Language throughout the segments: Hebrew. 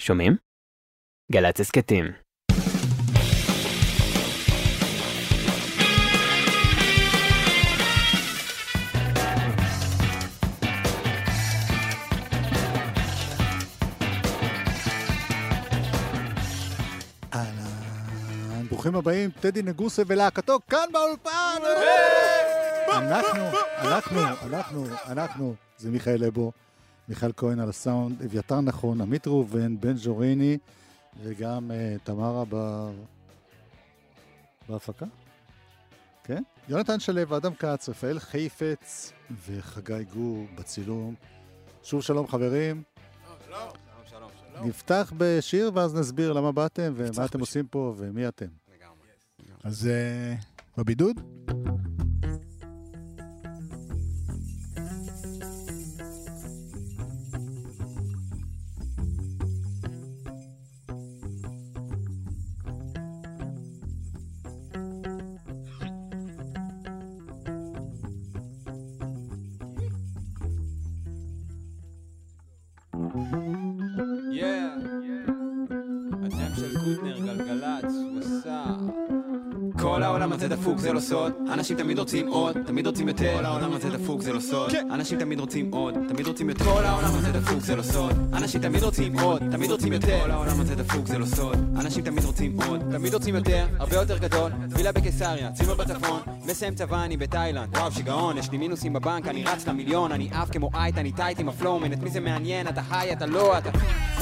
שומעים? גל"צ הסכתים. אהלן, ברוכים הבאים, טדי נגוסה ולהקתו כאן באולפן! אנחנו, אנחנו, אנחנו, אנחנו, זה מיכאל אבו, מיכאל כהן על הסאונד, אביתר נכון, עמית ראובן, בן ז'וריני, וגם uh, תמרה ב... בהפקה? כן? יונתן שלו, אדם כץ, רפאל חיפץ וחגי גור בצילום. שוב שלום חברים. נפתח בשיר ואז נסביר למה באתם ומה אתם עושים פה ומי אתם. אז אה, בבידוד? העולם הזה דפוק, זה לא סוד. אנשים תמיד רוצים עוד, תמיד רוצים יותר. כל העולם הזה דפוק, זה לא סוד. אנשים תמיד רוצים עוד, תמיד רוצים יותר. כל העולם הזה דפוק, זה לא סוד. אנשים תמיד רוצים עוד, תמיד רוצים יותר. כל העולם הזה דפוק, זה לא סוד. אנשים תמיד רוצים עוד, תמיד רוצים יותר. הרבה יותר גדול, וילה בקיסריה, צימר בצפון. מסיים צבא, אני בתאילנד. וואו, שיגעון, יש לי מינוסים בבנק, אני רץ למיליון. אני עף כמו kite, אני tight עם ה flow, man. את מי זה מעניין? אתה high, אתה לא, אתה...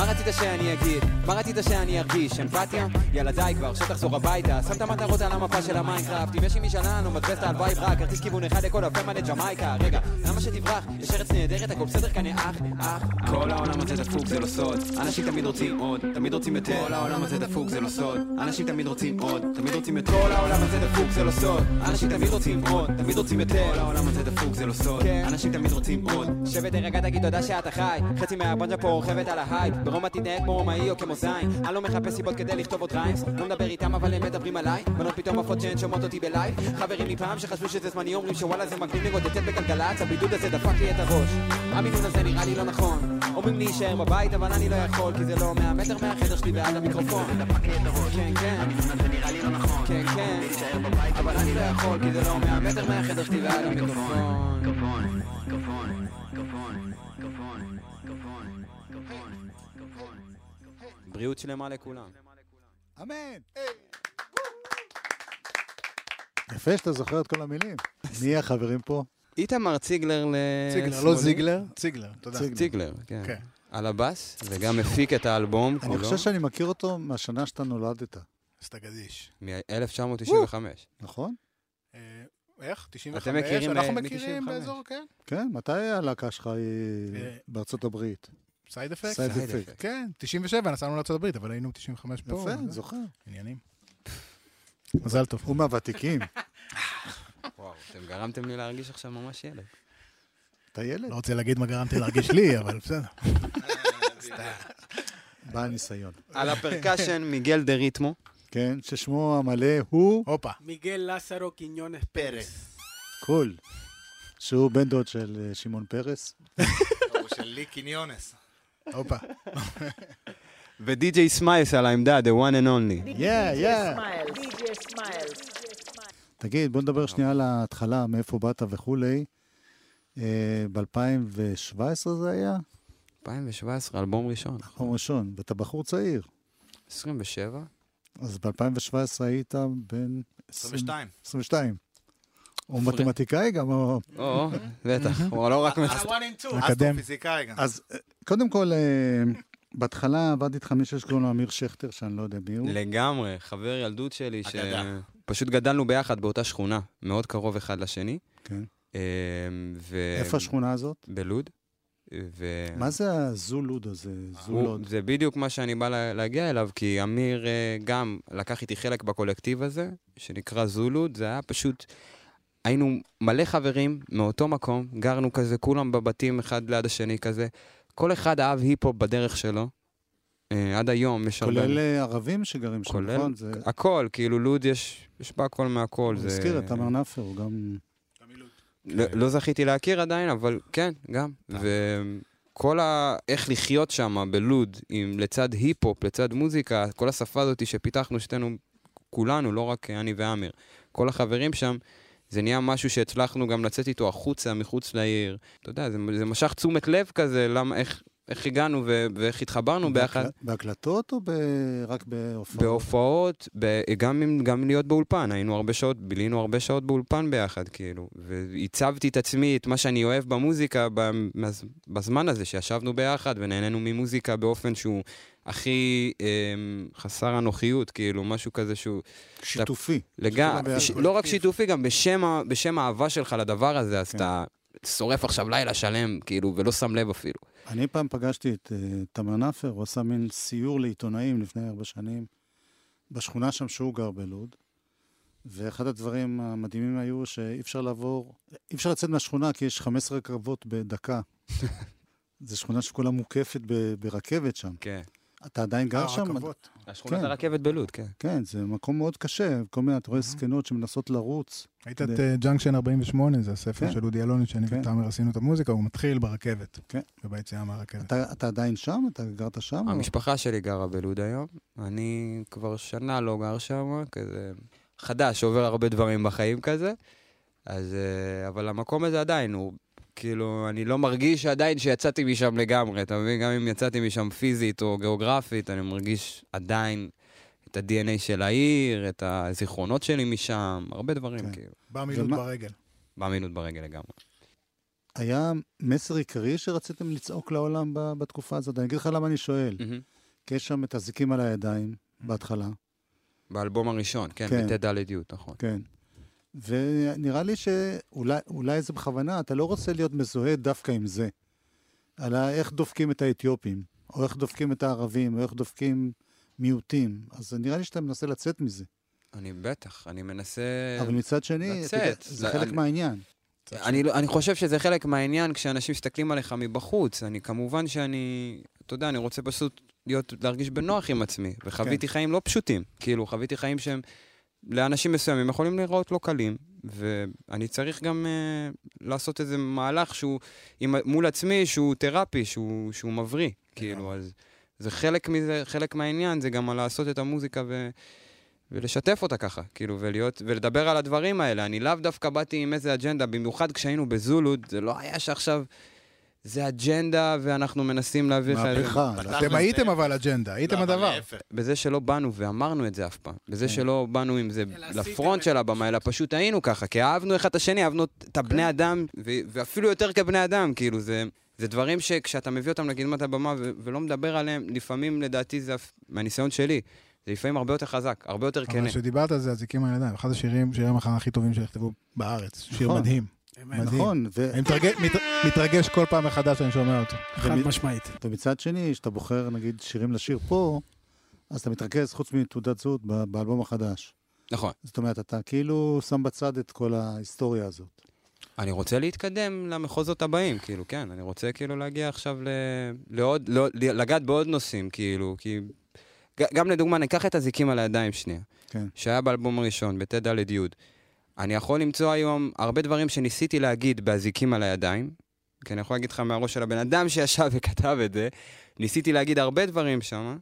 מה רצית שאני אגיד? מה רצית שאני ארגיש? אמפתיה? יאללה די כבר, שתחזור הביתה. שם את המטרות על המפה של המיינקראפט. אם יש עם משאלה, לא מבזבז את ההלוואי ברק. כרטיס כיוון אחד לכל הפה מלא ג'מייקה. רגע, למה שתברח? יש ארץ נהדרת, הכל בסדר כאן, אח, אח. כל העולם הזה דפוק, זה לא סוד. אנשים תמיד רוצים עוד, תמיד רוצים יותר. כל העולם הזה דפוק, זה לא סוד. אנשים תמיד רוצים עוד, תמיד רוצים יותר. כל העולם הזה דפוק, זה לא סוד. אנשים תמיד רוצים עוד, תמיד רוצים יותר. כל העולם הזה דפוק, זה לא סוד. אנשים תמיד רוצים עוד. שב ותרגע, תגיד תודה שאתה חי. חצי מהבונג'ה פה רוכבת על ההייפ. ברומא תתנהג כמו רומאי או כמו זין. אני לא מחפש סיבות כדי לכתוב עוד ריימס. לא מדבר איתם אבל הם מדברים עליי. בנות פתאום עפות שהן שומעות אותי בלייב. חברים מפעם שחשבו שזה זמני אומרים שוואלה זה מגניב לגודטט בגלגלצ. הבידוד הזה דפק לי את הראש. המינון הזה נראה לי לא נכון. אומרים לי להישאר בבית אבל אני לא יכול כי זה לא 100 מטר מהחדר שלי ועד המיקרופון. כן כן. כן כן. אבל אני לא יכול כי זה לא 100 מטר מהחדר שלי ועד המיקרופון. בריאות שלמה לכולם. אמן! יפה שאתה זוכר את כל המילים. מי החברים פה? איתמר ציגלר ל... ציגלר, לא זיגלר, ציגלר, תודה. ציגלר. כן. כן. על הבאס, וגם מפיק את האלבום אני חושב שאני מכיר אותו מהשנה שאתה נולדת, אז אתה גדיש. מ-1995. נכון? אה, איך? 95? אתם מכירים, אנחנו אה, מכירים מ- 95. באזור, כן. כן, מתי הלהקה שלך היא אה, בארצות הברית? סייד אפקט? סייד אפקט. כן, 97 נסענו לארצות הברית, אבל היינו 95 פה. יפה. זוכר. עניינים. מזל טוב. הוא מהוותיקים. וואו, אתם גרמתם לי להרגיש עכשיו ממש ילד. אתה ילד? לא רוצה להגיד מה גרמתי להרגיש לי, אבל בסדר. בעל ניסיון. על הפרקשן מיגל דה ריתמו. כן, ששמו המלא הוא הופה. מיגל לסרו קיניונס פרס. קול. שהוא בן דוד של אה, שמעון פרס. הוא של לי קיניונס. הופה. ודי.ג'יי סמיילס על העמדה, the one and only. יא, יא. תגיד, בוא נדבר שנייה על ההתחלה, מאיפה באת וכולי. ב-2017 זה היה? 2017, אלבום ראשון. מקום ראשון, ואתה בחור צעיר. 27. אז ב-2017 היית בן 22. 22. הוא מתמטיקאי גם, או... או, בטח, הוא לא רק... אקדם. אסטרופיזיקאי גם. אז אה, קודם כל, אה, בהתחלה עבדתי איתך מישהו שקוראים לו אמיר שכטר, שאני לא יודע מי הוא. לגמרי, חבר ילדות שלי. שפשוט גדלנו ביחד באותה שכונה, מאוד קרוב אחד לשני. כן. אה, ו... איפה השכונה הזאת? בלוד. ו... מה זה הזולוד הזה? זולוד. זה בדיוק מה שאני בא לה- להגיע אליו, כי אמיר אה, גם לקח איתי חלק בקולקטיב הזה, שנקרא זו לוד, זה היה פשוט... היינו מלא חברים מאותו מקום, גרנו כזה, כולם בבתים אחד ליד השני כזה. כל אחד אהב היפ-הופ בדרך שלו. אה, עד היום יש הרבה... כולל אה, ערבים שגרים שם, כולל- נכון? זה... הכל, כאילו לוד יש, יש בה הכל מהכל. הוא זה... הזכיר את תמר נפאר, הוא גם... לא, לא זכיתי להכיר עדיין, אבל כן, גם. כל ה... איך לחיות שם בלוד, עם לצד היפ-הופ, לצד מוזיקה, כל השפה הזאת שפיתחנו שתינו, כולנו, לא רק אני ואמיר, כל החברים שם, זה נהיה משהו שהצלחנו גם לצאת איתו החוצה, מחוץ לעיר. אתה יודע, זה, זה משך תשומת לב כזה, למה, איך, איך הגענו ו- ואיך התחברנו ביחד. בהקל- בהקלטות או ב... רק בהופעות? בהופעות, ב- גם, עם- גם להיות באולפן, היינו הרבה שעות, בילינו הרבה שעות באולפן ביחד, כאילו. והצבתי את עצמי, את מה שאני אוהב במוזיקה, במז- בזמן הזה שישבנו ביחד ונהנינו ממוזיקה באופן שהוא הכי אה, חסר אנוכיות, כאילו, משהו כזה שהוא... שיתופי. לגמרי, ביחד. ש- לא רק שיתופי, גם בשם, בשם האהבה שלך לדבר הזה, אז כן. אתה שורף עכשיו לילה שלם, כאילו, ולא שם לב אפילו. אני פעם פגשתי את uh, תמר נאפר, הוא עשה מין סיור לעיתונאים לפני ארבע שנים, בשכונה שם שהוא גר בלוד, ואחד הדברים המדהימים היו שאי אפשר לעבור, אי אפשר לצאת מהשכונה כי יש 15 רכבות בדקה. זו שכונה שכולה מוקפת ב- ברכבת שם. כן. אתה עדיין גר שם? הרכבות. השכונת כן. הרכבת בלוד, כן. כן, זה מקום מאוד קשה. כל מיני, אתה רואה זקנות שמנסות לרוץ. ראית את אה, Junction 48, זה הספר כן. של אודי אלוני, שאני כן. ותמר עשינו את המוזיקה, הוא מתחיל ברכבת. כן. וביציאה מהרכבת. אתה, אתה עדיין שם? אתה גרת שם? או- המשפחה שלי גרה בלוד היום, אני כבר שנה לא גר שם, כזה חדש, עובר הרבה דברים בחיים כזה, אז, אה, אבל המקום הזה עדיין הוא, כאילו, אני לא מרגיש עדיין שיצאתי משם לגמרי, אתה מבין? גם אם יצאתי משם פיזית או גיאוגרפית, אני מרגיש עדיין את ה-DNA של העיר, את הזיכרונות שלי משם, הרבה דברים, כן. כאילו. בא מילוט ומה- ברגל. באמינות ברגל לגמרי. היה מסר עיקרי שרציתם לצעוק לעולם ב- בתקופה הזאת? אני אגיד לך למה אני שואל. מהמם. כי יש שם את הזיקים על הידיים בהתחלה, באלבום הראשון, כן, כן. בט"ד נכון. כן. ונראה לי שאולי אולי זה בכוונה, אתה לא רוצה להיות מזוהה דווקא עם זה. על איך דופקים את האתיופים, או איך דופקים את הערבים, או איך דופקים מיעוטים. אז נראה לי שאתה מנסה לצאת מזה. אני בטח, אני מנסה... אבל מצד שני, אתה יודע, לצאת. זה חלק אני- מהעניין. אני, לא- אני חושב שזה חלק מהעניין כשאנשים מסתכלים עליך מבחוץ. אני כמובן שאני, אתה יודע, אני רוצה פשוט להיות, להרגיש בנוח עם עצמי. וחוויתי כן. חיים לא פשוטים. כאילו, חוויתי חיים שהם לאנשים מסוימים יכולים להיראות לא קלים. ואני צריך גם uh, לעשות איזה מהלך שהוא, עם, מול עצמי, שהוא תרפי, שהוא, שהוא מבריא. כאילו, אז זה חלק מזה, חלק מהעניין, זה גם לעשות את המוזיקה ו... ולשתף אותה ככה, כאילו, ולהיות, ולדבר על הדברים האלה. אני לאו דווקא באתי עם איזה אג'נדה, במיוחד כשהיינו בזולוד, זה לא היה שעכשיו זה אג'נדה ואנחנו מנסים. איזה- מהפכה. אתם הייתם אבל אג'נדה, הייתם לא, הדבר. בזה שלא באנו ואמרנו את זה אף פעם. בזה כן. שלא באנו עם זה לפרונט של הבמה, פשוט. אלא פשוט היינו ככה, כי אהבנו אחד את השני, אהבנו את הבני אדם, ואפילו יותר כבני אדם, כאילו, זה... זה דברים שכשאתה מביא אותם לקדמת הבמה ולא מדבר עליהם, לפעמים לדעתי זה, מהניסיון שלי, זה לפעמים הרבה יותר חזק, הרבה יותר כן. אבל כשדיברת על זה, הזיקים על הידיים, אחד השירים, שירי המחאה הכי טובים שנכתבו בארץ. שיר נכון. מדהים. נכון, ו- אני מתרגש- מת- מתרגש כל פעם מחדש שאני שומע אותו. חד משמעית. ומצד שני, כשאתה בוחר נגיד שירים לשיר פה, אז אתה מתרכז חוץ מתעודת זהות באלבום החדש. נכון. זאת אומרת, אתה כאילו שם בצד את כל ההיסטוריה הזאת. אני רוצה להתקדם למחוזות הבאים, כאילו, כן, אני רוצה כאילו להגיע עכשיו ל... לעוד, לא, לגעת בעוד נושאים, כאילו, כי... גם לדוגמה, ניקח את הזיקים על הידיים שנייה, כן. שהיה באלבום הראשון, בט"ד י'. אני יכול למצוא היום הרבה דברים שניסיתי להגיד באזיקים על הידיים, כי אני יכול להגיד לך מהראש של הבן אדם שישב וכתב את זה, ניסיתי להגיד הרבה דברים שם,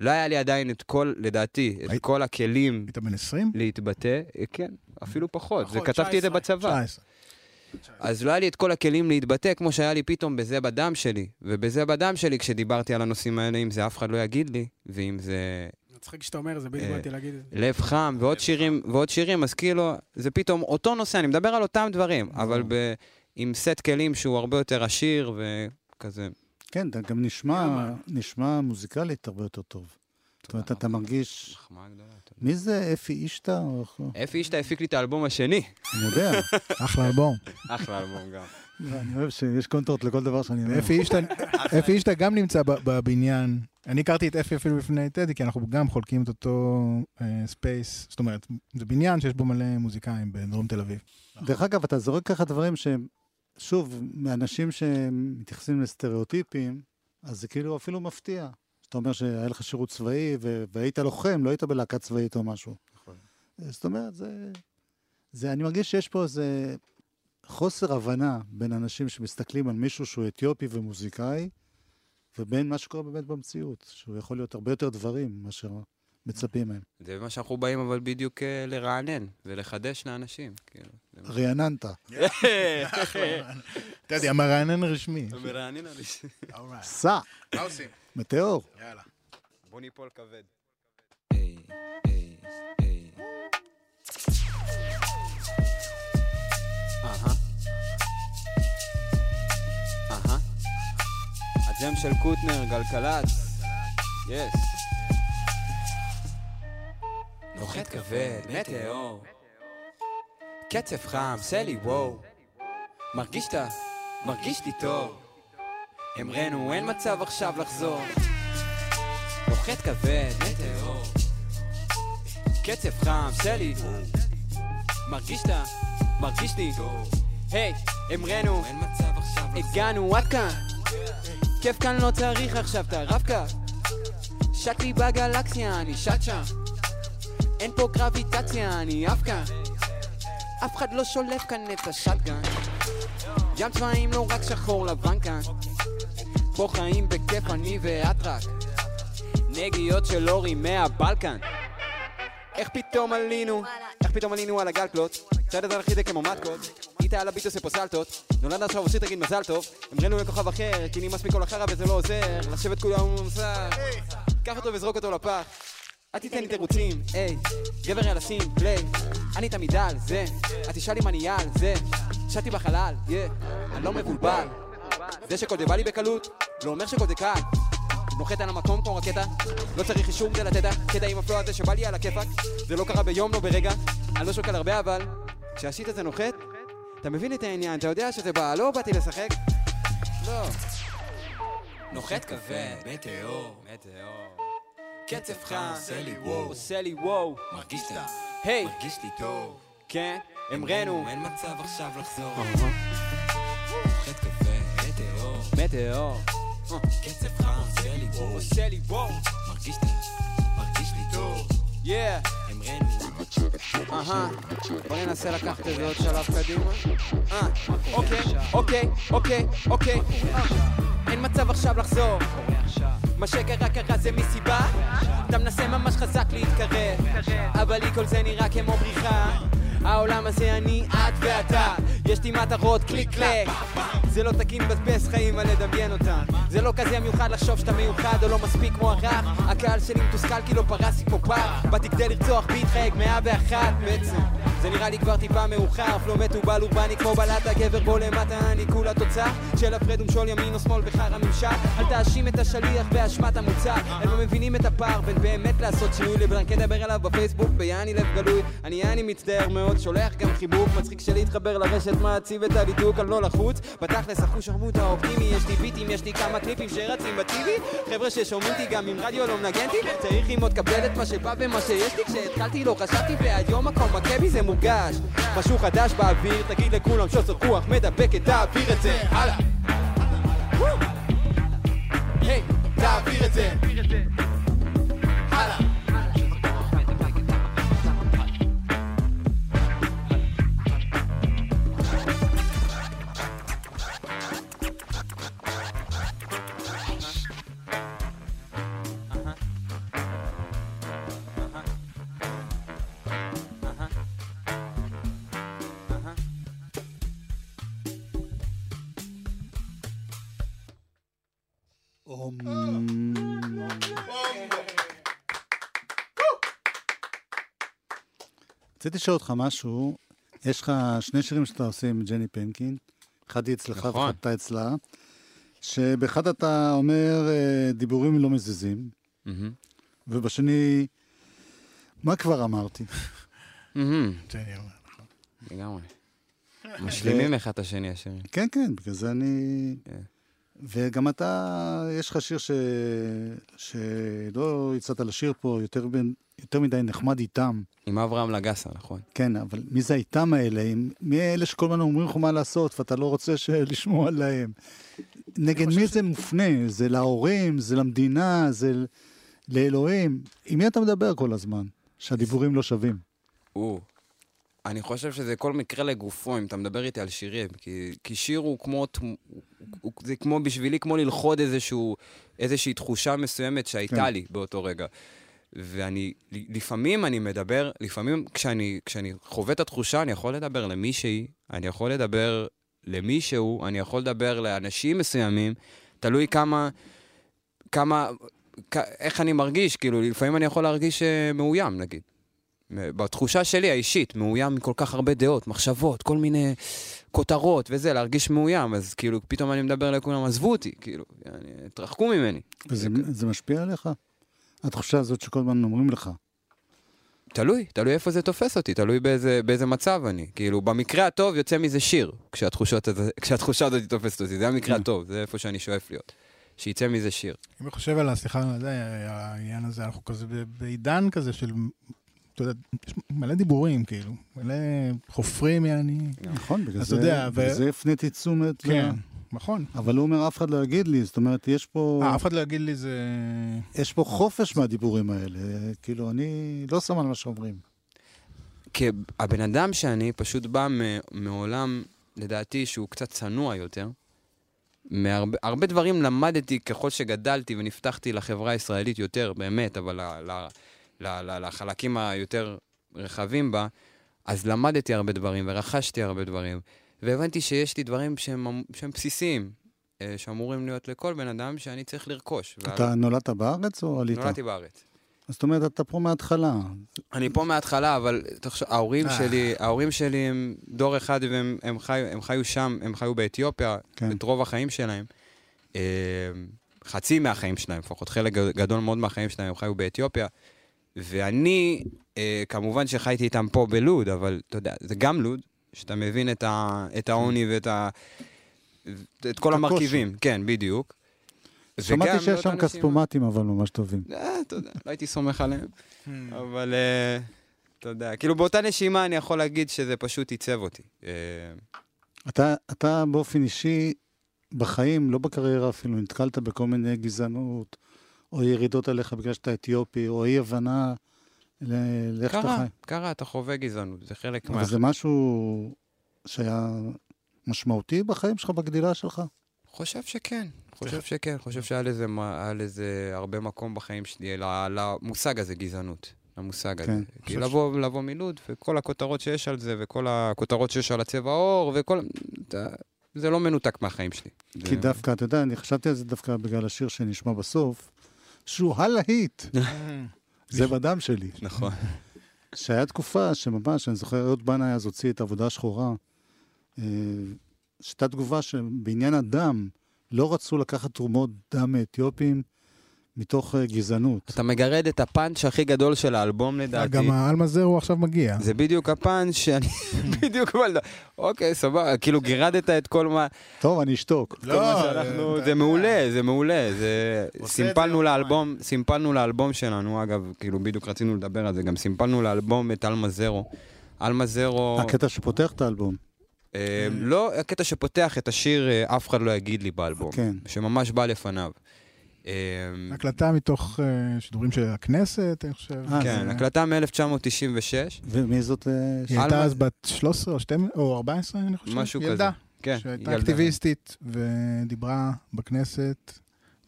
לא היה לי עדיין את כל, לדעתי, את היית- כל הכלים היית בן 20? להתבטא, אה, כן, אפילו פחות, זה פחות, כתבתי את זה 19. בצבא. 19. אז לא היה לי את כל הכלים להתבטא כמו שהיה לי פתאום בזה בדם שלי. ובזה בדם שלי, כשדיברתי על הנושאים האלה, אם זה אף אחד לא יגיד לי, ואם זה מצחיק שאתה אומר, זה בדיוק אה, באתי להגיד את זה. לב חם ועוד שירים, ועוד שירים, אז כאילו, זה פתאום אותו נושא, אני מדבר על אותם דברים, אבל ב, עם סט כלים שהוא הרבה יותר עשיר וכזה. כן, אתה גם? נשמע מוזיקלית הרבה יותר טוב. זאת אומרת, אתה מרגיש... מחמאה גדולה. תודה. מי זה אפי אישטה? אפי אישטה הפיק לי את האלבום השני. אני יודע. אחלה אלבום. אחלה אלבום גם. אני אוהב שיש קונטרות לכל דבר שאני אומר. אפי אישטה- גם נמצא בבניין. אני הכרתי את אפי אפילו לפני טדי, כי אנחנו גם חולקים את אותו space. זאת אומרת, זה בניין שיש בו מלא מוזיקאים בדרום תל אביב. דרך אגב, אתה זורק ככה דברים שהם, שוב, מאנשים שמתייחסים לסטריאוטיפים, אז זה כאילו אפילו מפתיע. אתה אומר שהיה לך שירות צבאי ו- והיית לוחם, לא היית בלהקה צבאית או משהו. נכון. זאת אומרת, זה, זה... אני מרגיש שיש פה איזה חוסר הבנה בין אנשים שמסתכלים על מישהו שהוא אתיופי ומוזיקאי, ובין מה שקורה באמת במציאות, שהוא יכול להיות הרבה יותר דברים מאשר מצפים מהם. זה מה שאנחנו באים אבל בדיוק אה, לרענן ולחדש לאנשים. כאילו, רעננת. טדי, המרענן הרשמי. מרענן אנשים. סע, מה עושים? מטאור. יאללה. בוא ניפול כבד. היי, היי, היי. אהה. אהה. הג'ם של קוטנר, גלגלצ. יס. נוחת כבד, מטאור. קצב חם, סלי וואו. מרגיש אתה, מרגיש לי טוב. אמרנו, אין מצב עכשיו לחזור. נוחת כבד, מטאור. קצב חם, סלי. מרגיש אתה, מרגיש לי. היי, אמרנו, הגענו עד כאן. כיף כאן לא צריך עכשיו את הרב-קו. שט לי בגלקסיה, אני שט שם. אין פה גרביטציה, אני עף כאן. אף אחד לא שולף כאן את השטגן. ים צבעים לא רק שחור לבן כאן. פה חיים בכיף אני ואת רק. נגיעות של אורי מהבלקן. איך פתאום עלינו, איך פתאום עלינו על הגלקלוט, צעד הזה הכי די כמו מתקות, איתה על הביט עושה פה נולד עכשיו עושה תגיד מזל טוב, אמרנו לכוכב אחר, כי נמאס מכל החרא וזה לא עוזר, לשבת כולם במסך, קח אותו וזרוק אותו לפח, אל תיתן לי תירוצים, היי, גבר יאללה שים פליי, אני תמיד על זה, את תשאל אם אני על זה, שטתי בחלל, יא, אני לא מבולבל, זה זה בא לי בקלות, לא אומר זה קל. נוחת על המקום כמו רקטה, לא צריך אישור כדי לתת קטע עם הפלוא הזה שבא לי על הכיפאק, זה לא קרה ביום, לא ברגע, אני לא שוקל הרבה אבל, כשהשיט הזה נוחת, אתה מבין את העניין, אתה יודע שזה בא, לא באתי לשחק, לא. נוחת כבד, מטאור, מטאור, קצב חם, עושה לי וואו, עושה לי וואו, מרגיש היי, מרגיש לי טוב, כן, אמרנו, אין מצב עכשיו לחזור, מטאור, קצב חם, עושה לי וואו, עושה לי וואו, מרגיש אתה, מרגיש לי טוב, יאה, אמרנו, אהה, בוא ננסה לקחת את זה עוד שלב קדימה. אה, אוקיי, אוקיי, אוקיי, אוקיי. אה, אין מצב עכשיו לחזור. מה שקרה קרה זה מסיבה. אתה מנסה ממש חזק להתקרב. אבל לי כל זה נראה כמו בריחה העולם הזה אני, את ואתה. יש לי מטרות קליק קלק. זה לא תקין לבזבז חיים על לדמיין אותם. זה לא כזה מיוחד לחשוב שאתה מיוחד או לא מספיק מוערך הקהל שלי מתוסכל כי לא פרסתי פה פח באתי כדי לרצוח בהתחייג 101 בעצם זה נראה לי כבר טיפה מאוחר פלו מתובל אורבני כמו בלטה גבר בו למטה אני כולה תוצאה של הפרד ומשול ימין או שמאל בחר הממשל אל תאשים את השליח באשמת המוצר הם לא מבינים את הפער בין באמת לעשות שינוי לבין כדבר עליו בפייסבוק ביעני לב גלוי. אני יעני מצטער מאוד שולח גם חיבוק מצחיק שלי להתחבר לרשת מעציב את הלידוק על לא לחוץ. בתכלס אחו שרמוט האופטימי יש לי ביטים יש לי כמה קליפים שרצים בטיבי חבר'ה ששומעים אותי גם אם רדיו לא מנגן אותי צריך ללמוד קבל את מה שבא ומה שיש לי. כשהתחלתי לא חשבתי והיום הכל מכה זה מורגש. משהו חדש באוויר תגיד לכולם שוסר רוח מדבקת תעביר את זה. הלאה. היי תעביר את זה. הלאה רציתי לשאול אותך משהו, יש לך שני שירים שאתה עושה עם ג'ני פנקין, אחד היא אצלך נכון. ואחד אתה אצלה, שבאחד אתה אומר אה, דיבורים לא מזיזים, מהמם. ובשני, מה כבר אמרתי? ג'ני אומר. לגמרי. משלימים אחד את השני השירים. כן, כן, בגלל זה אני... כן. וגם אתה, יש לך שיר ש... שלא הצעת לשיר פה יותר, בין... יותר מדי נחמד איתם. עם אברהם לגסה, נכון. כן, אבל מי זה האיתם האלה? עם- מי אלה שכל הזמן אומרים לך מה לעשות ואתה לא רוצה ש- לשמוע להם? נגד מי זה מופנה? זה להורים? זה למדינה? זה לאלוהים? עם מי אתה מדבר כל הזמן? שהדיבורים לא שווים. או. אני חושב שזה כל מקרה לגופו, אם אתה מדבר איתי על שירים. כי, כי שיר הוא כמו, הוא, זה כמו, בשבילי כמו ללכוד איזשהו, איזושהי תחושה מסוימת שהייתה כן. לי באותו רגע. ואני, לפעמים אני מדבר, לפעמים כשאני, כשאני חווה את התחושה, אני יכול לדבר למישהי, אני יכול לדבר למישהו, אני יכול לדבר לאנשים מסוימים, תלוי כמה, כמה, כ- איך אני מרגיש, כאילו, לפעמים אני יכול להרגיש אה, מאוים, נגיד. בתחושה שלי האישית, מאוים מכל כך הרבה דעות, מחשבות, כל מיני כותרות וזה, להרגיש מאוים, אז כאילו, פתאום אני מדבר לכולם, עזבו אותי, כאילו, אני- תרחקו ממני. וזה זה משפיע עליך? התחושה הזאת שכל הזמן אומרים לך. תלוי, תלוי איפה זה תופס אותי, תלוי באיזה, באיזה מצב אני. כאילו, במקרה הטוב יוצא מזה שיר, כשהתחושות, כשהתחושה הזאת תופסת אותי, זה המקרה הטוב, זה איפה שאני שואף להיות. שיצא מזה שיר. אם אני חושב על, סליחה, זה, העניין הזה, אנחנו כזה בעידן כזה של, אתה יודע, יש מלא דיבורים, כאילו, מלא חופרים, יעני. נכון, בגלל זה הפניתי תשומת. כן, נכון. אבל הוא אומר, אף אחד לא יגיד לי, זאת אומרת, יש פה... אה, אף אחד לא יגיד לי זה... יש פה חופש מהדיבורים האלה. כאילו, אני לא שם על מה שאומרים. כי הבן אדם שאני פשוט בא מעולם, לדעתי, שהוא קצת צנוע יותר. מהרבה הרבה דברים למדתי ככל שגדלתי ונפתחתי לחברה הישראלית יותר, באמת, אבל ל, ל, ל, ל, לחלקים היותר רחבים בה, אז למדתי הרבה דברים ורכשתי הרבה דברים. והבנתי שיש לי דברים שהם, שהם בסיסיים, אה, שאמורים להיות לכל בן אדם שאני צריך לרכוש. אתה נולדת בארץ או עלית? נולדתי בארץ. זאת אומרת, אתה פה מההתחלה. אני פה מההתחלה, אבל תחשוב, ההורים אה. שלי, ההורים שלי הם דור אחד והם הם חיו, הם חיו שם, הם חיו באתיופיה, כן. את רוב החיים שלהם. אה, חצי מהחיים שלהם, לפחות חלק גדול מאוד מהחיים שלהם הם חיו באתיופיה. ואני, כמובן שחייתי איתם פה בלוד, אבל אתה יודע, זה גם לוד, שאתה מבין את, ה, את העוני ואת ה, את כל הקושי. המרכיבים. כן, בדיוק. שמעתי שיש שם כספומטים, אבל ממש טובים. אה, אתה יודע, לא הייתי סומך עליהם. אבל אה, אתה יודע, כאילו באותה נשימה אני יכול להגיד שזה פשוט עיצב אותי. אה, אתה, אתה באופן אישי, בחיים, לא בקריירה אפילו, נתקלת בכל מיני גזענות, או ירידות עליך בגלל שאתה אתיופי, או אי-הבנה לאיך אתה קרה, חי. קרה, אתה חווה גזענות, זה חלק מה... אבל זה משהו שהיה משמעותי בחיים שלך, בגדילה שלך? חושב שכן, חושב שכן, חושב שהיה לזה, לזה הרבה מקום בחיים שלי, למושג הזה, גזענות. למושג הזה. כן, כי חושב לבוא, לבוא מלוד, וכל הכותרות שיש על זה, וכל הכותרות שיש על הצבע העור, וכל... זה לא מנותק מהחיים שלי. כי זה- דווקא, אתה יודע, אני חשבתי על זה דווקא בגלל השיר שנשמע בסוף, שהוא הלהיט. זה בדם שלי. נכון. שהיה תקופה שממש, אני זוכר, אהוד בנאי אז הוציא את העבודה השחורה, אה, שהייתה תגובה שבעניין הדם, לא רצו לקחת תרומות דם מאתיופים מתוך אה, גזענות. אתה מגרד את הפאנץ' הכי גדול של האלבום לדעתי. גם האלמזר הוא עכשיו מגיע. זה בדיוק הפאנץ' שאני... בדיוק מה... אוקיי, סבבה, כאילו גירדת את כל מה... טוב, אני אשתוק. מה שאנחנו... זה מעולה, זה מעולה. סימפלנו לאלבום, סימפלנו לאלבום שלנו, אגב, כאילו בדיוק רצינו לדבר על זה, גם סימפלנו לאלבום את עלמה זרו. עלמה זרו... הקטע שפותח את האלבום. אה, לא הקטע שפותח את השיר אה, אף אחד לא יגיד לי באלבום. כן. שממש בא לפניו. אה, הקלטה מתוך אה, שידורים של הכנסת, אני חושב. אה, כן, זה- הקלטה מ-1996. ומי זאת? אה, היא הייתה אז בת 13 או 12 או 14, אני חושב. משהו כזה. ילדה, כן, שהייתה ילדה. אקטיביסטית ודיברה בכנסת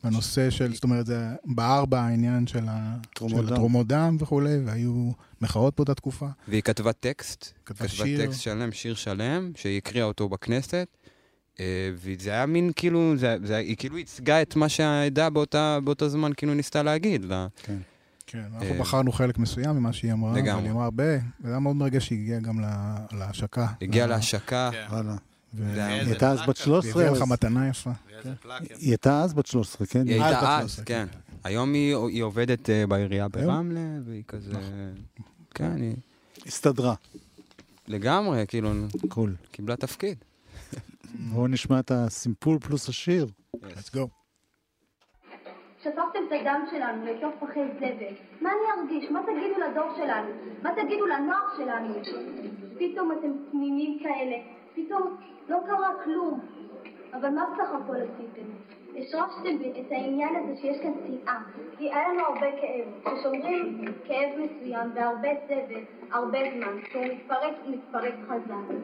בנושא של, זאת אומרת, זה בער בעניין של ה- תרומות של דם. וכולי, והיו מחאות באותה תקופה. והיא כתבה טקסט, כתבה כתבה שיר. טקסט שלם, שיר שלם, שהיא הקריאה אותו בכנסת. אה, וזה היה מין כאילו, זה, זה, היא כאילו ייצגה את מה שהעדה באותה, באותו זמן כאילו ניסתה להגיד לה. כן, אנחנו אה, בחרנו חלק מסוים ממה שהיא אמרה, לגמרי. אבל היא אמרה הרבה, וזה היה מאוד מרגש שהיא הגיעה גם לה- להשקה. הגיעה לה- להשקה. כן. וואלה. ו- זה היה- היא הייתה אז בת פלקה. 13. והביאה לך אז- מתנה יפה. היא הייתה אז בת 13, כן? היא הייתה אז, 13, כן. כן. היום היא, היא עובדת אה, בעירייה? ברמלה, והיא כזה... כן, היא הסתדרה. לגמרי, כאילו, קול. קיבלה תפקיד. בואו נשמע את הסימפול פלוס השיר. let's go. שפכתם את הדם שלנו לתוך פחי זבל. מה אני ארגיש? מה תגידו לדור שלנו? מה תגידו לנוער שלנו? פתאום אתם תמימים כאלה. פתאום לא קרה כלום. אבל מה בסך הכל עשיתם? השרפתם בי את העניין הזה שיש כאן שנאה, כי היה לנו הרבה כאב. כששומרים כאב מסוים והרבה סבל, הרבה זמן, כשהוא מתפרץ, הוא מתפרץ חזק.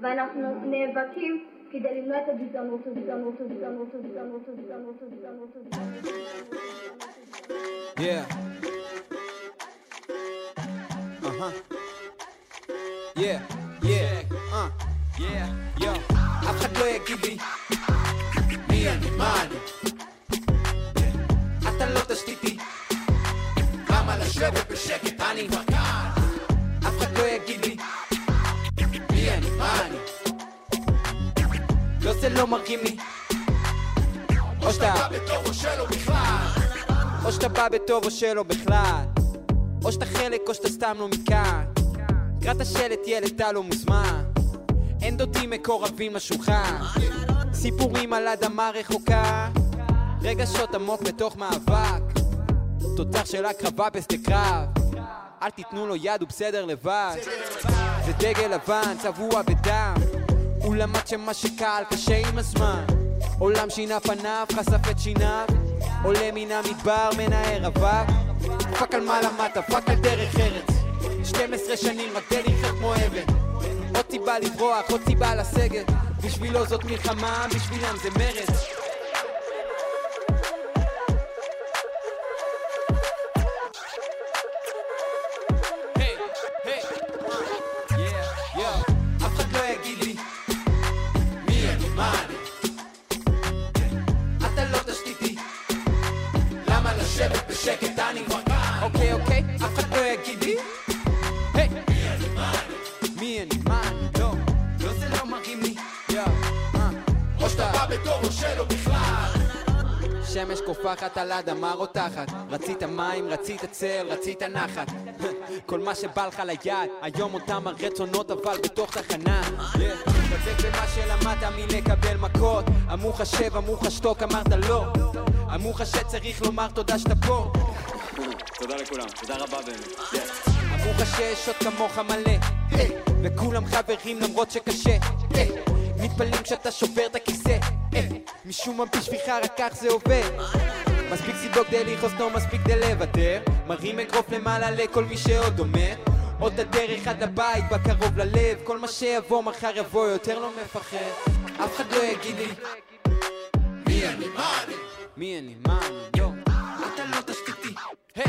ואנחנו נאבקים כדי למנוע את הגזענות, הגזענות, הגזענות, הגזענות, הגזענות, הגזענות, הגזענות. Yeah. Uh-huh. Yeah, yeah, uh, yeah, yo. אף אחד לא יגיד לי מי אני, מה אני. אתה לא תשתיתי. למה לשבת בשקט, אני כבר כאן. אף אחד לא יגיד לי מי אני, מה אני. לא זה לא מרגיע לי. או שאתה בא בטוב או שלא בכלל. או שאתה בא בטוב או שלא בכלל. או שאתה חלק או שאתה סתם לא מכאן. קרא את השלט ילד אתה לא מוזמן. אין דודים מקורבים לשולחן. סיפורים על אדמה רחוקה. רגשות עמוק בתוך מאבק. תוצר של הקרבה בשדה קרב. אל תיתנו לו יד, הוא בסדר לבד. זה דגל לבן, צבוע בדם. הוא למד שמה שקל קשה עם הזמן. עולם שינה פניו, חשף את שיניו. עולה מן המדבר, מנער אבק. fuck על מה למדת, fuck על דרך ארץ. 12 שנים רק כדי לחיות כמו אבן. עוד סיבה לברוח, עוד סיבה לסגת. בשבילו זאת מלחמה, בשבילם זה מרץ. או שלא בכלל. שמש קופחת על אדמה רותחת. רצית מים, רצית צל, רצית נחת. כל מה שבא לך ליד היום אותם הרצונות אבל בתוך תחנה. דבק במה שלמדת מלקבל מכות. אמרו לך שב, אמרו לך שתוק, אמרת לא. אמרו לך שצריך לומר תודה שאתה פה. תודה לכולם, תודה רבה באמת. אמרו לך שיש עוד כמוך מלא. וכולם חברים למרות שקשה מתפלאים כשאתה שובר את הכיסא. היי, משום מה בשבילך רק כך זה עובד. מספיק סיבות כדי לכעוס, לא מספיק כדי לוותר. מרים אגרוף למעלה לכל מי שעוד עומד עוד הדרך עד לבית, בקרוב ללב. כל מה שיבוא מחר יבוא יותר לא מפחד. אף אחד לא יגיד לי מי אני, מה אני? מי אני, מה אני, אתה לא תשתיתי. אה,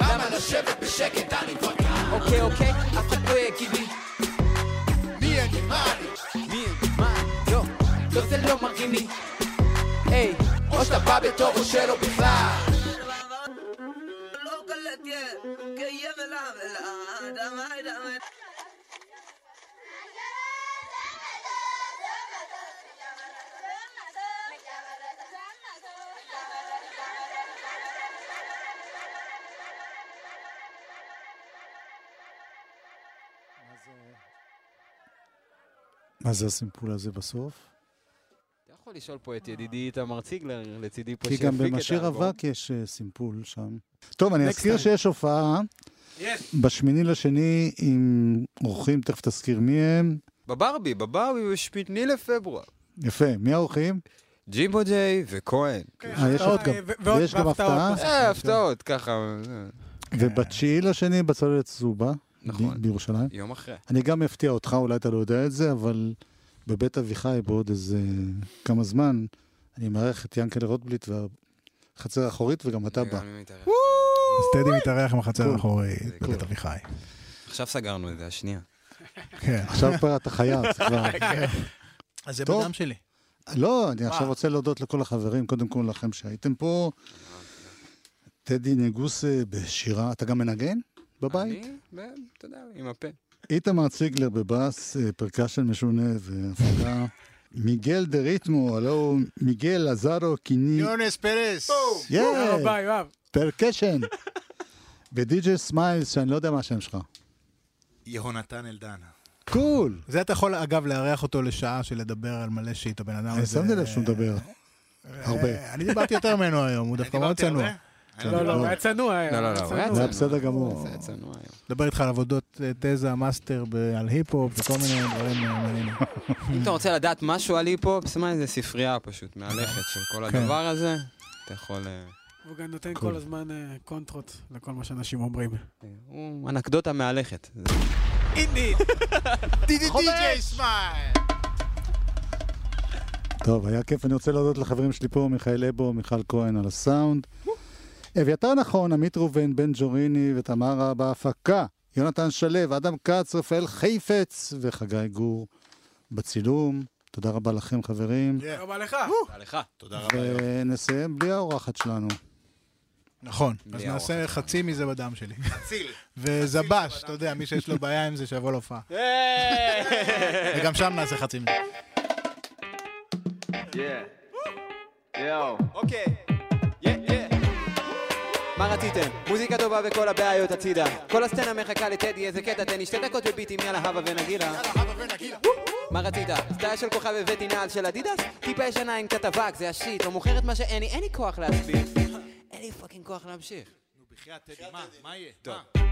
למה לשבת בשקט, אני כבר אוקיי, אוקיי, אף אחד לא יגיד לי מראים לי היי, או שאתה בא בטוב או שלא בכלל מה זה הסימפול הזה בסוף? יכול לשאול פה את ידידי איתמר ציגלר, לצידי פה כי שיפיק גם את במשיר האלבום. אבק יש אה, סימפול שם. טוב, אני אזכיר. שיש הופעה בשמיני לשני עם אורחים, תכף תזכיר מי הם. בברבי, בברבי בשמיני לפברואר. יפה, מי האורחים? ג'ימבו ג'יי וכהן. אה, יש הפתעות גם- גם. ויש גם הפתעה. אה, הפתעות, ככה. ובתשיעי לשני בצוללת צהובה, נכון. בירושלים. יום אחרי. אני גם אפתיע אותך, אולי אתה לא יודע את זה, אבל בבית אביחי בעוד איזה כמה זמן, אני מארח את ינקלה רוטבליט והחצר האחורית, וגם אתה בא. אז טדי מתארח עם החצר. האחורית בבית. אביחי. עכשיו סגרנו את זה, השנייה. כן. עכשיו כבר אתה חייב, זה כבר... אז זה. בדם שלי. לא, אני עכשיו רוצה להודות לכל החברים, קודם כל לכם שהייתם פה. טדי נגוסה בשירה, אתה גם מנגן בבית? אני, אתה יודע, עם הפה. איתמר ציגלר בבאס, אה, פרקשן percussion משונה והפקה. מיגל דה ריתמו, הלו הוא מיגל עזרו קיני, יונס פרס. תודה רבה, יואב. percussion. ודי.ג'יי סמיילס, שאני לא יודע מה השם שלך. יהונתן אלדן. קול. זה אתה יכול, אגב, לארח אותו לשעה של לדבר על מלא shit, הבן אדם אני הזה. שמתי לב שהוא מדבר. הרבה. אה, אני דיברתי יותר ממנו היום, הוא דווקא מאוד דיברתי צנוע. לא, לא, הוא היה צנוע. לא, לא, לא, הוא היה זה היה. בסדר גמור. זה היה צנוע היום. מדבר איתך על עבודות אה, תזה, מאסטר על היפ-הופ וכל מיני דברים מעניינים. אם אתה רוצה לדעת משהו על היפ-הופ, סימן איזה ספרייה פשוט מהלכת של כל כן. הדבר הזה. אתה יכול... אה, הוא גם נותן. כל הזמן אה, קונטרות לכל מה שאנשים אומרים. הוא אנקדוטה מהלכת. זה- די.ג'יי סמייל! טוב, היה כיף. אני רוצה להודות לחברים שלי פה, מיכאל אבו, מיכל כהן על הסאונד. אביתר נכון, עמית ראובן, בן ג'וריני ותמרה בהפקה. יונתן שלו, אדם כץ, רפאל חיפץ וחגי גור בצילום. תודה רבה לכם, חברים. תודה רבה לך. תודה לך. תודה רבה. ונסיים בלי האורחת שלנו. נכון, אז נעשה חצי מזה בדם שלי. אציל. וזבש, אתה יודע, מי שיש לו בעיה עם זה, שיבוא להופעה. וגם שם נעשה חצי מזה. יואו. אוקיי. yeah, yeah. מה רציתם? מוזיקה טובה וכל הבעיות הצידה. כל הסצנה מחכה לטדי, איזה קטע, תן לי שתי דקות בביטים, יאללה הבה ונגילה. מה רצית? סטייל של כוכב הבאתי נעל של אדידס? טיפה ישנה עם קצת אבק, זה ה shit. לא מוכרת מה שאין לי, אין לי כוח להסביר. אין לי fucking כוח להמשיך. נו, בחייאת, טדי, מה? מה יהיה? טוב.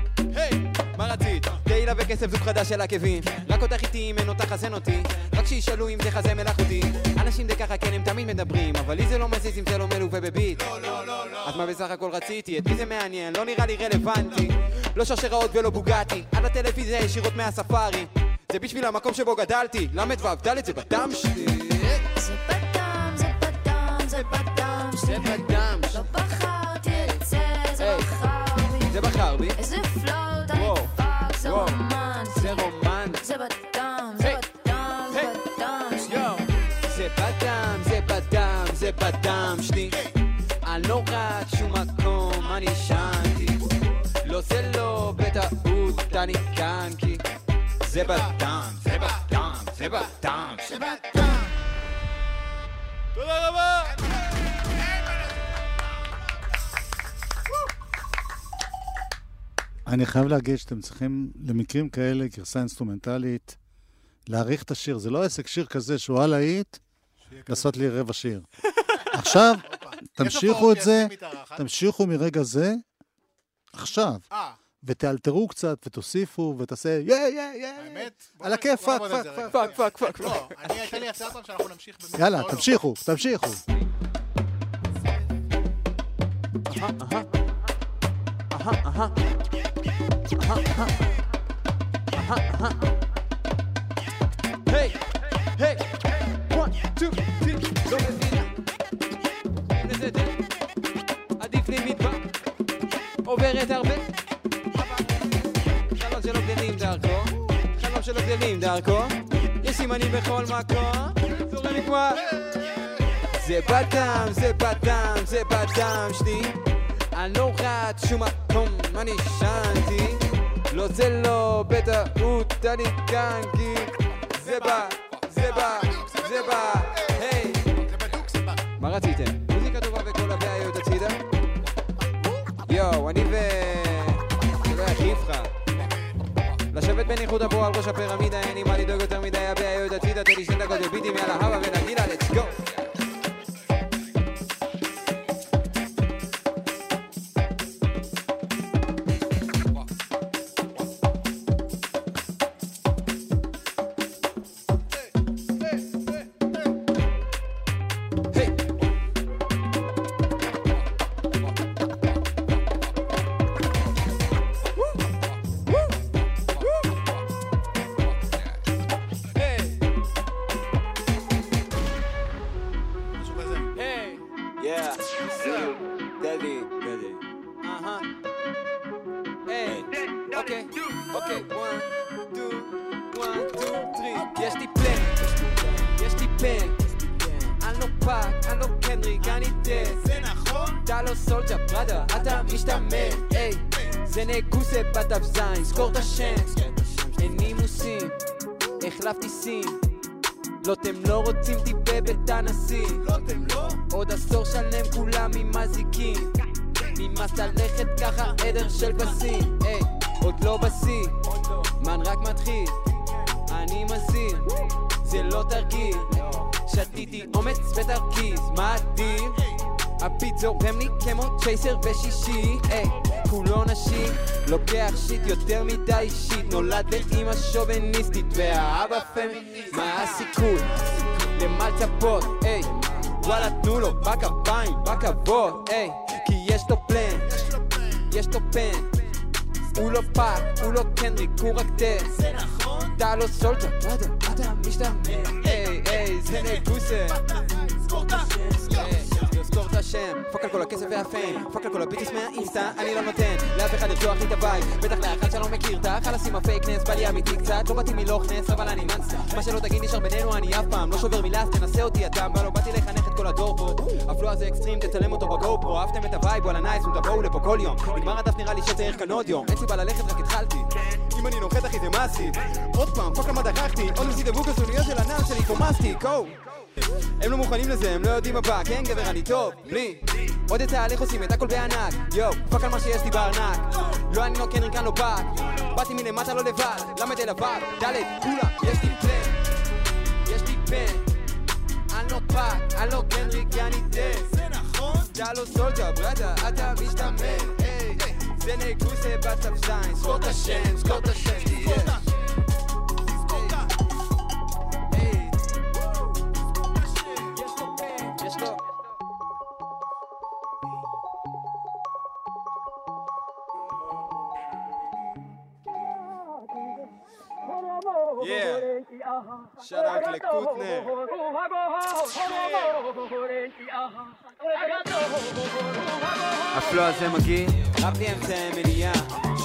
מה? רצית? תהילה וכסף זוג חדש של עקבים רק אותך איתי אם אין אותך חזן אותי רק שישאלו אם זה חזה מלאכותי אנשים די ככה כן הם תמיד מדברים אבל לי זה לא מזיז אם זה לא מלווה בביט לא, לא, לא, לא אז מה בסך הכל רציתי? את מי זה מעניין? לא נראה לי רלוונטי לא שרשראות ולא בוגטי על הטלוויזיה ישירות מהספארי זה בשביל המקום שבו גדלתי ל"ו ד' זה בדם שלי זה בדם, זה בדם, זה בדם זה שלי. בדם לא בחרתי את זה, זה. בחר בי. זה בחר בי איזה רץ שום מקום, אני שנתי. לא, זה לא בטעות, אני כאן כי זה בדם, זה בדם, זה בדם שלי. תודה רבה! אני חייב להגיד שאתם צריכים, למקרים כאלה, גרסה אינסטרומנטלית, להעריך את השיר. זה לא עסק שיר כזה שהוא על להיט, לעשות לי רבע שיר. עכשיו, כן. תמשיכו את זה, תמשיכו מרגע זה, עכשיו. אה. ותאלתרו קצת, ותוסיפו, ותעשה yeah yeah yeah. האמת? על הכיף, fuck, fuck, fuck, fuck, fuck. לא, אני הייתה לי הצעה פעם שאנחנו נמשיך. יאללה, תמשיכו, תמשיכו. היי, היי, 1, 2, 3, עוברת הרבה. חלום שלא גדלים דרכו, חלום שלא גדלים דרכו, יש סימנים בכל מקום, זורם לי כמו... זה בדם, זה בדם, זה בדם שלי, אני לא רץ שום מקום, אני שנתי. לא זה לא בטעות, אני כאן כי זה בא, זה בא, זה בא, היי. מה רציתם? לשבת בניחוד הבור על ראש הפירמידה, אין לי מה לדאוג יותר מדי, הבעיות הצידה, תן לי שתי דקות בביטים, יאללה, הבה ונגילה, let's go! לא סולג'ה פראדה, אתה משתמש, היי זה נגוסה בתו זין, זכור את השם אין נימוסים, החלפתי סים לא אתם לא רוצים טיפה בית הנשיא אתם לא? עוד עשור שלם כולם עם אזיקים נמאס ללכת ככה עדר של פסים היי, עוד לא בשיא מן רק מתחיל אני מזהיר, זה לא תרגיל שתיתי אומץ ותרכיז, מדהים הביט זורם לי כמו צ'ייסר בשישי, היי, כולו נשי, לוקח שיט יותר מדי אישית, נולד לאימא שוביניסטית, והאבא פמיניסט, מה הסיכוי? למה לצפות, היי, וואלה תנו לו בכפיים, בכבוד, היי, כי יש לו פלן, יש לו פן, הוא לא פאק, הוא לא קנריק, הוא רק טס. זה נכון. אתה לא סולטה, אתה, אתה משתמש. היי, היי, זה נגוסה. לזכור את השם, פאק על כל הכסף והפיים, פאק על כל הביטוס מהאינסטה, אני לא נותן. לאף אחד לרצוח לי את הבית, בטח לאחד שלא מכיר. את החלאס עם הפייקנס, בא לי אמיתי קצת, לא באתי מלוכנס, אבל אני מנסה, מה שלא תגיד נשאר בינינו, אני אף פעם לא שובר מילה, אז תנסה אותי אתה, מה לא באתי לחנך את כל הדור פה, הפלו הזה אקסטרים, תצלם אותו בגו פרו, אהבתם את הווייב, וואלה נייס, ותבואו לפה כל יום, נגמר הדף נראה לי שצריך כאן עוד יום, אין סיבה ללכת, רק התחלתי, אם אני נוחת אחי זה מסי, עוד פעם, פאק למה דרכתי, עוד מסידבו כסוניות של הנעל שלי כמו מסטיק, הו הם לא מוכנים לזה, הם לא יודעים מה בא, כן גבר אני טוב, בלי. עוד את ההליך עושים את הכל בענק, יואו, פאק על מה שיש לי בארנק. לא אני לא קנרי כאן לא באק, באתי מלמטה לא לבד, למד אל הבא, דלת, כולה, יש לי פלן, יש לי פן, אני לא פאק, אני לא קנרי כי אני טס, זה נכון, אתה לא סולג'ה בראדה, אתה משתמש, היי, זה נגוסה בצו זין, זכור את השם, זכור את השם, זכור את השם יש לו... Yeah. ה flow הזה מגיע, רק לי אמצעי מניעה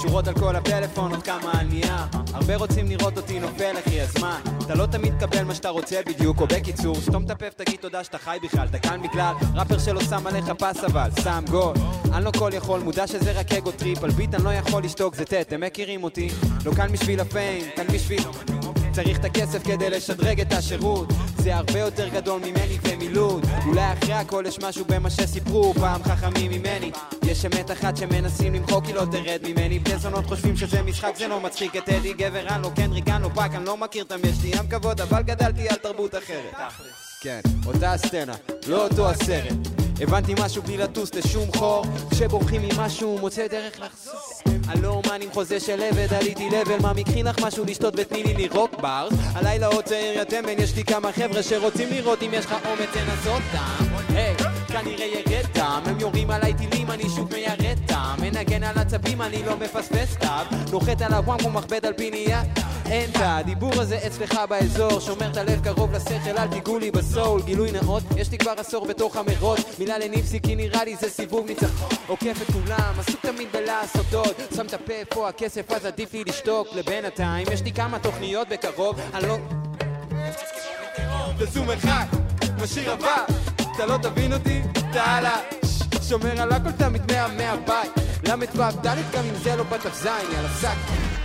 שורות על כל הפלאפון, עוד כמה ענייה הרבה רוצים לראות אותי נופל אחי, אז מה? אתה לא תמיד תקבל מה שאתה רוצה בדיוק, או בקיצור. סתום את הפה ותגיד תודה שאתה חי בכלל אתה כאן בגלל ראפר שלא שם עליך פס אבל שם גול. אני לא כל יכול, מודע שזה רק ego trip. על ביט אני לא יכול לשתוק, זה טד, הם מכירים אותי. לא כאן בשביל ה fame, כאן בשביל... צריך את הכסף כדי לשדרג את השירות זה הרבה יותר גדול ממני ומלוד אולי אחרי הכל יש משהו במה שסיפרו. פעם חכמים ממני יש אמת אחת שמנסים למחוק כי לא תרד ממני. בני זונות חושבים שזה משחק זה לא מצחיק. את אדי גבר אני לא קנריק אני לא פאק אני לא מכיר אותם יש לי ים כבוד אבל גדלתי על תרבות אחרת. כן, אותה הסצנה, לא אותו הסרט הבנתי משהו בלי לטוס לשום חור. כשבורחים ממשהו מוצא דרך לחזור. אני לא אומן עם חוזה של עבד עליתי לבל מה מקחי לך משהו לשתות ותני לי לירוק ברס הלילה עוד צעיר יתמן יש לי כמה חבר'ה שרוצים לראות אם יש לך אומץ לנסות דם היי, כנראה ירד דם הם יורים עליי טילים אני שוב מיירד דם מנגן על עצבים אני לא מפספס תו נוחת על הוואם ומכבד על פינייה אין את הדיבור הזה אצלך באזור. שומר את הלב קרוב לשכל אל תיגעו לי בסול. גילוי נאות יש לי כבר עשור בתוך המרוץ. מילה לניפסי כי נראה לי זה סיבוב ניצחון. עוקף את כולם עסוק תמיד בלעשות עוד שם את הפה איפה הכסף אז עדיף לי לשתוק. לבינתיים יש לי כמה תוכניות בקרוב. אני לא... תזום אחד משאיר הבא. אתה לא תבין אותי תעלה. שומר על הכל תמיד מאה מהבית ל"ו ד' גם אם זה לא בתף זין יאללה סק